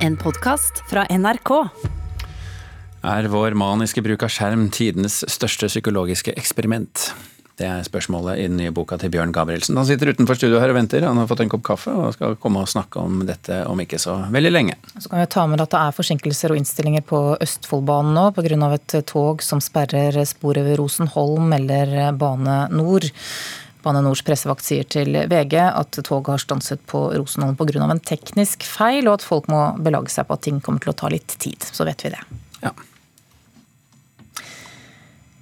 En podkast fra NRK. Er vår maniske bruk av skjerm tidenes største psykologiske eksperiment? Det er spørsmålet i den nye boka til Bjørn Gabrielsen. Han sitter utenfor studio her og venter. Han har fått en kopp kaffe og skal komme og snakke om dette om ikke så veldig lenge. Så kan vi ta med at det er forsinkelser og innstillinger på Østfoldbanen nå pga. et tog som sperrer sporet ved Rosenholm, eller Bane Nor. Bane Nors pressevakt sier til VG at toget har stanset på Rosenholm pga. en teknisk feil, og at folk må belage seg på at ting kommer til å ta litt tid. Så vet vi det. Ja.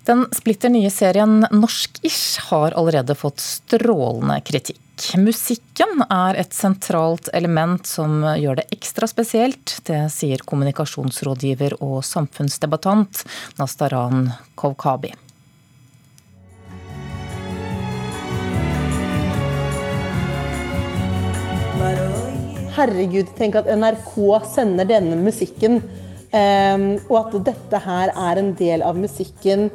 Den splitter nye serien Norsk-ish har allerede fått strålende kritikk. Musikken er et sentralt element som gjør det ekstra spesielt. Det sier kommunikasjonsrådgiver og samfunnsdebattant Nastaran Kovkabi. Herregud, tenk at NRK sender denne musikken, um, og at dette her er en del av musikken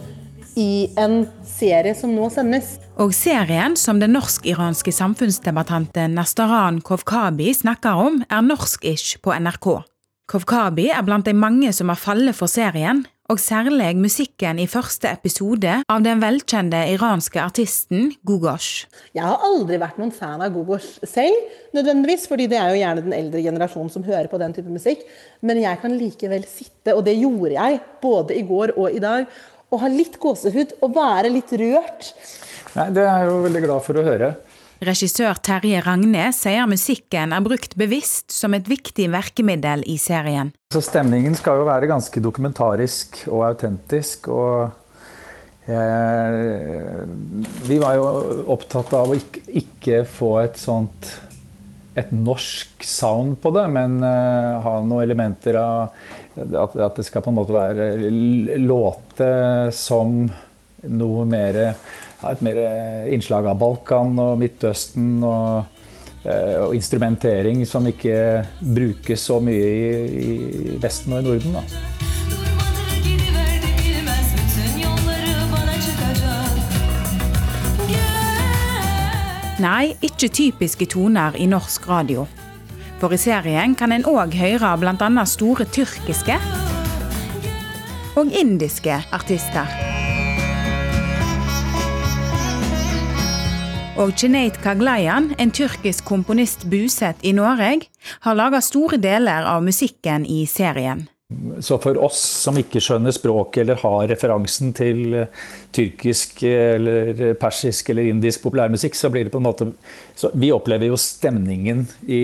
i en serie som nå sendes. Og serien som den norsk-iranske samfunnsdebattanten Nastaran Kovkabi snakker om, er norsk-ish på NRK. Kovkabi er blant de mange som har fallet for serien, og særlig musikken i første episode av den velkjente iranske artisten Gugosh. Jeg har aldri vært noen fan av Gugosh selv, nødvendigvis, fordi det er jo gjerne den eldre generasjonen som hører på den type musikk. Men jeg kan likevel sitte, og det gjorde jeg både i går og i dag, og ha litt gåsehud og være litt rørt. Nei, Det er jeg jo veldig glad for å høre. Regissør Terje Ragne sier musikken er brukt bevisst som et viktig verkemiddel i serien. Så Stemningen skal jo være ganske dokumentarisk og autentisk. og eh, Vi var jo opptatt av å ikke, ikke få et sånt et norsk sound på det, men uh, ha noen elementer av at, at, det skal på en måte være låte som noe mer et mer innslag av Balkan og Midtøsten. og og instrumentering som ikke brukes så mye i, i Vesten og i Norden. Da. Nei, ikke typiske toner i norsk radio. For i serien kan en òg høre bl.a. store tyrkiske og indiske artister. Og Chinate Kaglayan, en tyrkisk komponist bosatt i Norge, har laga store deler av musikken i serien. Så for oss som ikke skjønner språket eller har referansen til eh, tyrkisk eller persisk eller indisk populærmusikk, så blir det på en måte Vi opplever jo stemningen i,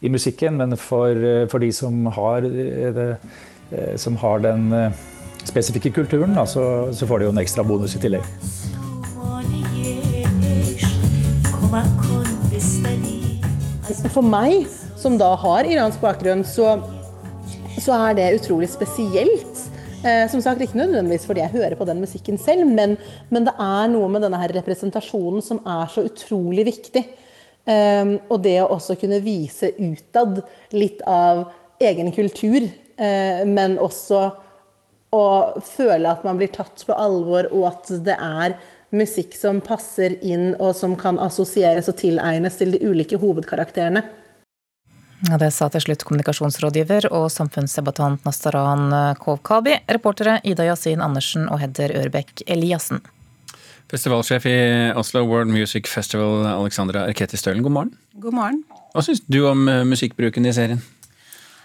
i musikken, men for, eh, for, de som har, eh, som har den spesifikke kulturen, da, så, så får de jo en ekstra bonus i tillegg. For meg, som da har iransk bakgrunn, så, så er det utrolig spesielt. Eh, som sagt, Ikke nødvendigvis fordi jeg hører på den musikken selv, men, men det er noe med denne her representasjonen som er så utrolig viktig. Eh, og det å også kunne vise utad litt av egen kultur, eh, men også å føle at man blir tatt på alvor, og at det er musikk som passer inn, og som kan assosieres og tilegnes til de ulike hovedkarakterene. Ja, det sa til slutt kommunikasjonsrådgiver og samfunnsdebattant Nastaran Kovkabi. Reportere Ida Yasin Andersen og Hedder Ørbekk Eliassen. Festivalsjef i Oslo World Music Festival, Alexandra Erketi Stølen, god morgen. God morgen. Hva syns du om eh, musikkbruken i serien?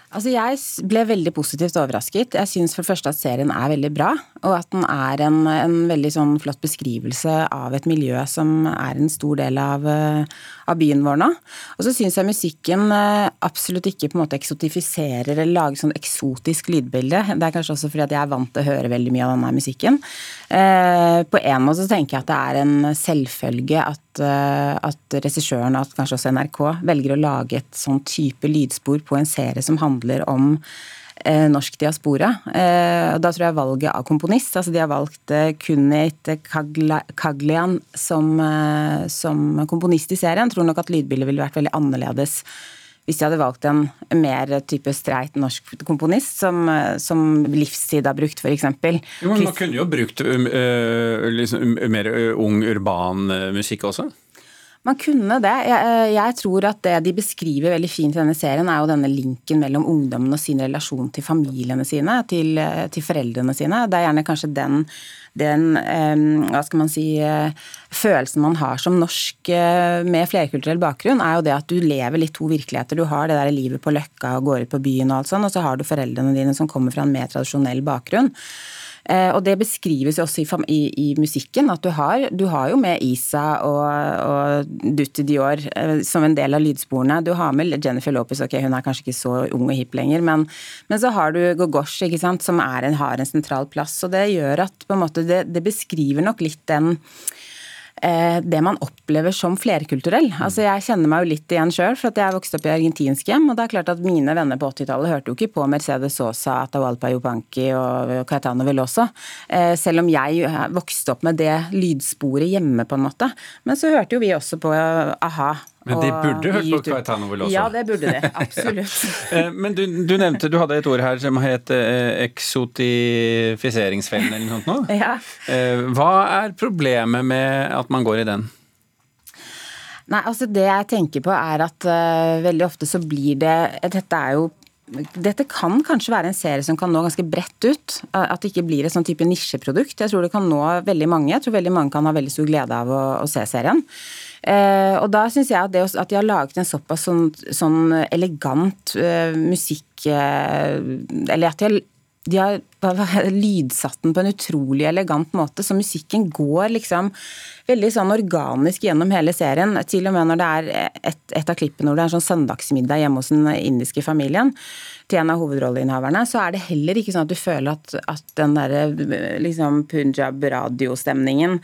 Altså Jeg ble veldig positivt overrasket. Jeg syns for det første at serien er veldig bra. Og at den er en, en veldig sånn flott beskrivelse av et miljø som er en stor del av, eh, av byen vår nå. Og så syns jeg musikken eh, absolutt ikke på en måte eksotifiserer eller lager sånn eksotisk lydbilde. Det er kanskje også fordi at jeg er vant til å høre veldig mye av denne musikken. Eh, på en måte så tenker jeg at det er en selvfølge at at regissøren, og kanskje også NRK, velger å lage et sånn type lydspor på en serie som handler om eh, norsk diaspora. Eh, da tror jeg valget av komponist altså De har valgt eh, Kunit Kaglian som, som, komponist i serien. Jeg tror nok at lydbildet ville vært veldig annerledes hvis de hadde valgt en mer type streit norsk komponist, som, som Livstid har brukt, f.eks. Man kunne jo brukt uh, liksom, mer ung, urban musikk også? Man kunne det. Jeg, eh, jeg, tror at det de beskriver veldig fint i denne serien, er jo denne linken mellom ungdommen og sin relasjon til familiene sine, til, eh, til foreldrene sine. Det er gjerne kanskje den, den eh, hva skal man si, følelsen man har som norsk med flerkulturell bakgrunn, er jo det at du lever litt to virkeligheter. Du har det der livet på Løkka og går ut på byen og alt sånn, og så har du foreldrene dine som kommer fra en mer tradisjonell bakgrunn. Eh, og det beskrives jo også i, i, i musikken, at du har, du har, jo med Isa og, og Dutti Dior eh, som en del av lydsporene. Du har med Jennifer Lopez, ok, hun er kanskje ikke så ung og hipp lenger, men, men så har du Gogosh, ikke sant, som en, har en sentral plass. Og det gjør at på en måte, det, det beskriver nok litt den det man opplever som flerkulturell. Altså Jeg kjenner meg jo litt igjen sjøl, for at jeg vokste opp i argentinsk hjem. Og det er klart at mine venner på 80-tallet hørte jo ikke på Mercedes Sosa, Atahualpa Yupanqui og Caetano Veloso. Eh, selv om jeg vokste opp med det lydsporet hjemme, på en måte. Men så hørte jo vi også på a-ha men de burde hørt på Caetano vel også? Ja, det burde de. Absolutt. Eh, men du, du, nevnte, du hadde et ord her som het eh, eksotifiseringsfellen eller noe sånt nå. Ja. Eh, hva er problemet med at man går i den? Nei, altså Det jeg tenker på er at uh, veldig ofte så blir det Dette er jo dette kan kanskje være en serie som kan nå ganske bredt ut. At det ikke blir et sånn type nisjeprodukt. Jeg tror det kan nå veldig mange. Jeg tror veldig mange kan ha veldig stor glede av å, å se serien. Eh, og da syns jeg at, det, at, de har laget en såpass sånn, sånn elegant eh, musikk eh, Eller at de har, de har lydsatt den på en utrolig elegant måte, så musikken går liksom veldig sånn organisk gjennom hele serien. Til og med når det er et, et av klippene hvor det er sånn søndagsmiddag hjemme hos den indiske familien til en av hovedrolleinnehaverne, så er det heller ikke sånn at du føler at, at den derre liksom punjab-radiostemningen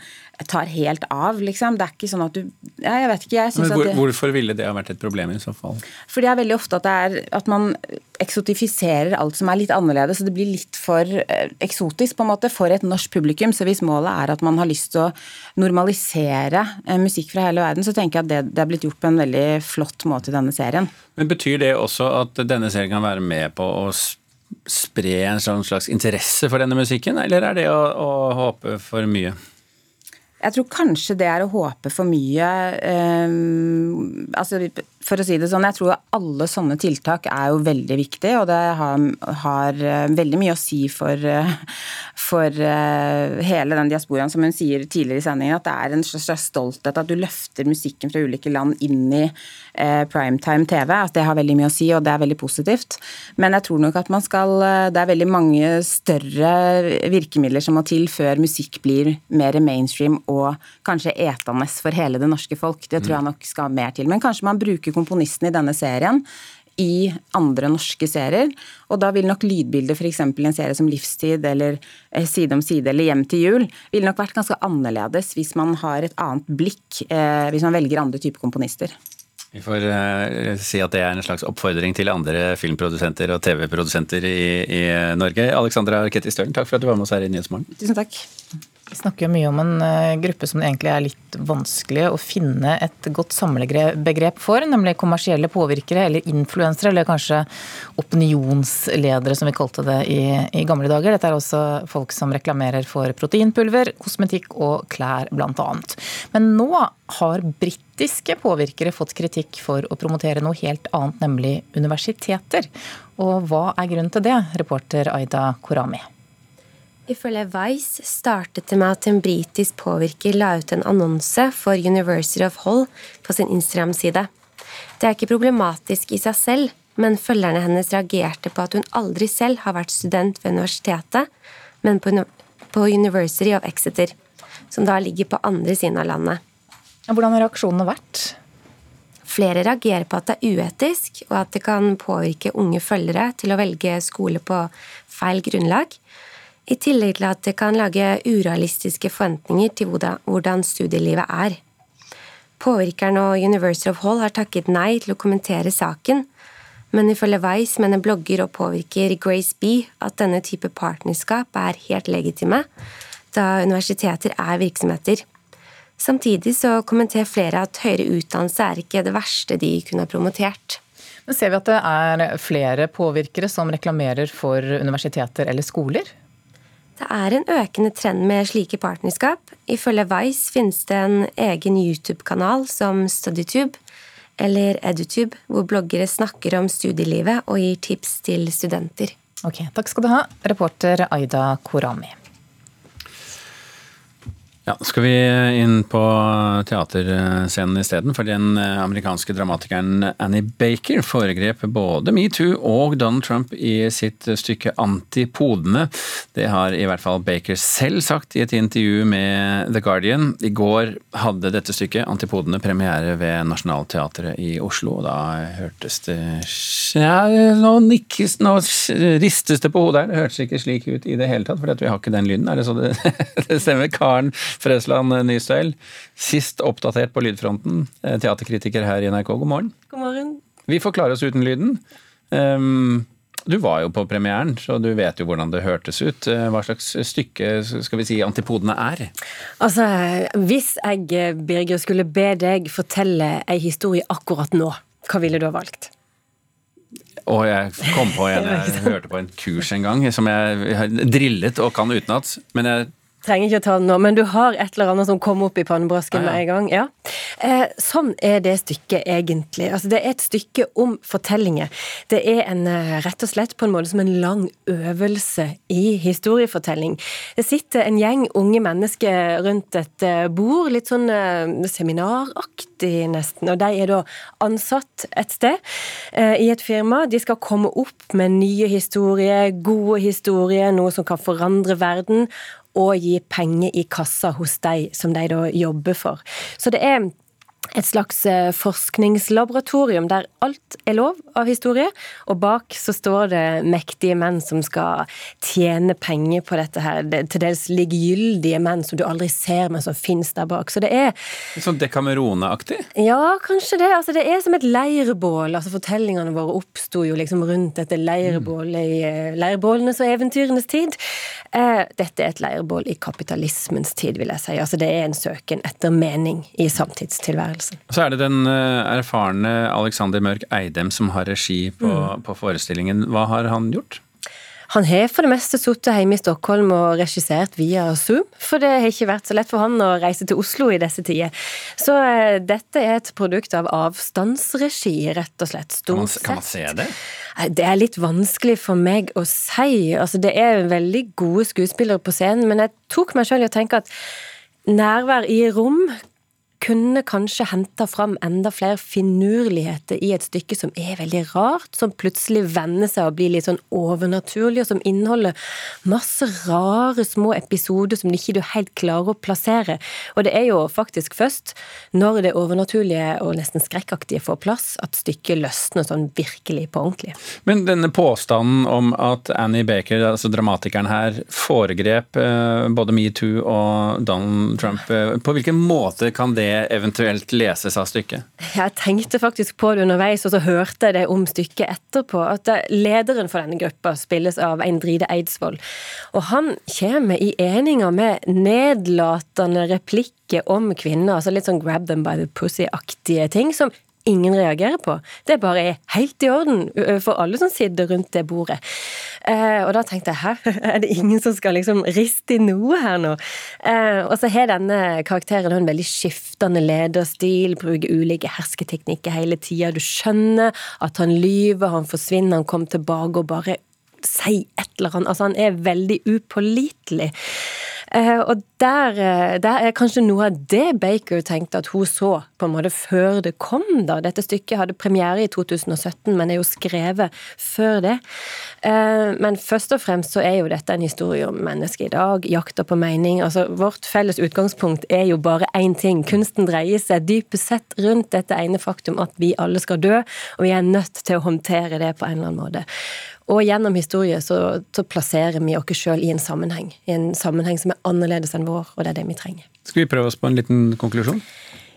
tar helt av, liksom. Det er ikke sånn at du ja, Jeg vet ikke, jeg syns at det, Hvorfor ville det ha vært et problem i så fall? For det er veldig ofte at det er at man eksotifiserer alt som er litt annerledes, så det blir litt for eh, eksotisk på en måte for et norsk publikum. Så hvis målet er at man har lyst til å normalisere eh, musikk fra hele verden, så tenker jeg at det, det er blitt gjort på en veldig flott måte i denne serien. Men Betyr det også at denne serien kan være med på å spre en sånn slags interesse for denne musikken, eller er det å, å håpe for mye? Jeg tror kanskje det er å håpe for mye. Um, altså, for å si det sånn, jeg tror alle sånne tiltak er jo veldig viktige, og det har, har eh, veldig mye å si for, eh, for uh, hele den diasporaen, som hun sier tidligere i sendingen, at det er en slags stolthet at du løfter musikken fra ulike land inn i primetime TV. At det har veldig mye å si, og det er veldig positivt. Men jeg tror nok at man skal Det er veldig mange større virkemidler som må til før musikk blir mer mainstream og kanskje etende for hele det norske folk. Det tror jeg nok skal mer til. Men kanskje man bruker komponisten i denne serien i andre norske serier. Og da vil nok lydbildet f.eks. i en serie som Livstid eller eh, Side om side eller Hjem til jul ville nok vært ganske annerledes hvis man har et annet blikk, eh, hvis man velger andre typer komponister. Vi får uh, si at det er en slags oppfordring til andre filmprodusenter og TV-produsenter i, i, Norge. Alexandra Arketti Stølen, takk for at du var med oss her i Nyhetsmorgen. Tusen takk. Vi snakker jo mye om en eh, gruppe som det egentlig er litt vanskelig å finne et godt samlebegrep for, nemlig kommersielle påvirkere eller influensere, eller kanskje opinionsledere, som vi kalte det i, i, gamle dager. Dette er også folk som reklamerer for proteinpulver, kosmetikk og klær, bl.a. Men nå har britiske påvirkere fått kritikk for å promotere noe helt annet, nemlig universiteter. Og hva er grunnen til det, reporter Aida Korami? Ifølge Vice startet det med at en britisk påvirker la ut en annonse for University of Hull på sin Instagram-side. Det er ikke problematisk i seg selv, men følgerne hennes reagerte på at hun aldri selv har vært student ved universitetet, men på University of Exeter, som da ligger på andre siden av landet. Hvordan har reaksjonene vært? Flere reagerer på at det er uetisk, og at det kan påvirke unge følgere til å velge skole på feil grunnlag i tillegg til at det kan lage urealistiske forventninger til hvordan studielivet er. Påvirkeren og University of Hall har takket nei til å kommentere saken, men ifølge Vice mener blogger og påvirker Grace B at denne type partnerskap er helt legitime, da universiteter er virksomheter. Samtidig så kommenterer flere at høyere utdannelse er ikke det verste de kunne ha promotert. Men Ser vi at det er flere påvirkere som reklamerer for universiteter eller skoler? Det er en økende trend med slike partnerskap. Ifølge Vice finnes det en egen YouTube-kanal som StudyTube eller EduTube, hvor bloggere snakker om studielivet og gir tips til studenter. Ok, Takk skal du ha, reporter Aida Korami. Ja, skal vi inn på teaterscenen isteden, for den amerikanske dramatikeren Annie Baker foregrep både metoo og Donald Trump i sitt stykke Antipodene. Det har i hvert fall Baker selv sagt i et intervju med The Guardian. I går hadde dette stykket, Antipodene, premiere ved Nationaltheatret i Oslo. og Da hørtes det ja, Nå nikkes, nå ristes det på hodet her. Det hørtes ikke slik ut i det hele tatt, for vi har ikke den lyden. Er det så det, det stemmer? Karen Fresland Nystøyl, sist oppdatert på lydfronten. Eh, teaterkritiker her i NRK, god morgen. God morgen. Vi får klare oss uten lyden. Um, du var jo på premieren, så du vet jo hvordan det hørtes ut. Eh, hva slags stykke skal vi si antipodene er? Altså, Hvis jeg, Birger, skulle be deg fortelle ei historie akkurat nå, hva ville du ha valgt? Og jeg kom på en jeg hørte på en kurs en gang, som jeg drillet og kan utenat. Men jeg trenger ikke å ta den nå, men du har et eller annet som kom opp i pannebrasken med en gang. ja. Eh, sånn er det stykket egentlig. Altså, det er et stykke om fortellinger. Det er en, eh, rett og slett på en måte som en lang øvelse i historiefortelling. Det sitter en gjeng unge mennesker rundt et eh, bord, litt sånn eh, seminaraktig nesten, og de er da ansatt et sted eh, i et firma. De skal komme opp med nye historier, gode historier, noe som kan forandre verden og gi penger i kassa hos de som de da jobber for. Så det er et slags eh, forskningslaboratorium der alt er lov av historie, og bak så står det mektige menn som skal tjene penger på dette her. Det, til dels likegyldige menn som du aldri ser, men som finnes der bak. Så det er Sånn Dekamerone-aktig? Ja, kanskje det. Altså, det er som et leirbål. Altså, fortellingene våre oppsto jo liksom rundt dette leirbålet i eh, leirbålenes og eventyrenes tid. Eh, dette er et leirbål i kapitalismens tid, vil jeg si. Altså, det er en søken etter mening i samtidstilværelsen opplevelsen. Så er det den eh, erfarne Alexander Mørk Eidem som har regi på, mm. på forestillingen. Hva har han gjort? Han har for det meste sittet hjemme i Stockholm og regissert via Zoom, for det har ikke vært så lett for han å reise til Oslo i disse tider. Så uh, dette er et produkt av avstandsregi, rett og slett. Kan man, kan man, se det? Det er litt vanskelig for meg å si. Altså, det er veldig gode skuespillere på scenen, men jeg tok meg sjøl i å tenke at nærvær i rom kunne kanskje henta fram enda flere finurligheter i et stykke som er veldig rart, som plutselig vender seg og blir litt sånn overnaturlig, og som inneholder masse rare små episoder som ikke du helt klarer å plassere. Og det er jo faktisk først når det overnaturlige og nesten skrekkaktige får plass, at stykket løsner sånn virkelig på ordentlig. Men denne påstanden om at Annie Baker, altså dramatikeren her, foregrep eh, både metoo og Donald Trump, eh, på hvilken måte kan det eventuelt leses av stykket? Jeg tenkte faktisk på det underveis, og så hørte jeg det om stykket etterpå. At lederen for denne gruppa spilles av Eindride Eidsvoll. Og han kommer i eninger med nedlatende replikker om kvinner, altså litt sånn grab them by the pussy-aktige ting, som ingen reagerer på. Det bare er helt i orden for alle som sitter rundt det bordet. Eh, og da tenkte jeg hæ, er det ingen som skal liksom riste i noe her nå? Eh, og så har denne karakteren en veldig skiftende lederstil, bruker ulike hersketeknikker hele tida. Du skjønner at han lyver, han forsvinner, han kommer tilbake og bare sier et eller annet. Altså, han er veldig upålitelig. Eh, og der, eh, der, er kanskje noe av det Baker tenkte at hun så på en måte før det kom. da. Dette stykket hadde premiere i 2017, men er jo skrevet før det. Eh, men først og fremst så er jo dette en historie om mennesket i dag, jakta på mening. Altså, Vårt felles utgangspunkt er jo bare én ting. Kunsten dreier seg dypest sett rundt dette ene faktum at vi alle skal dø, og vi er nødt til å håndtere det på en eller annen måte. Og gjennom historie så, så plasserer vi oss sjøl i en sammenheng. I en sammenheng som er annerledes enn vår, og det er det vi trenger. Skal vi prøve oss på en liten konklusjon?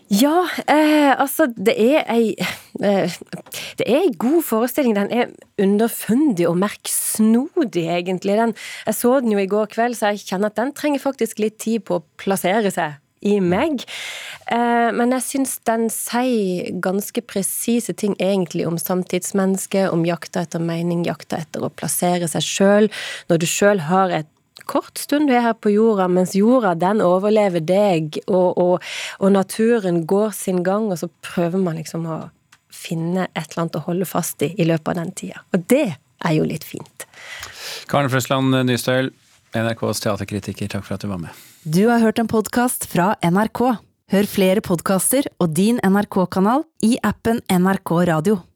Ja, eh, altså det er ei eh, Det er ei god forestilling. Den er underfundig og merksnodig, egentlig. Den, jeg så den jo i går kveld, så jeg kjenner at den trenger faktisk litt tid på å plassere seg i meg. Eh, men jeg syns den sier ganske presise ting egentlig om samtidsmennesket, om jakta etter mening, jakta etter å plassere seg sjøl. Når du sjøl har et kort stund du er her på jorda, mens jorda den overlever deg, og, og, og naturen går sin gang, og så prøver man liksom å finne et eller annet å holde fast i i løpet av den tida. Og det er jo litt fint. Karen Frøsland Nystøyl, NRKs teaterkritiker, takk for at du var med. Du har hørt en podkast fra NRK. Hør flere podkaster og din NRK-kanal i appen NRK Radio.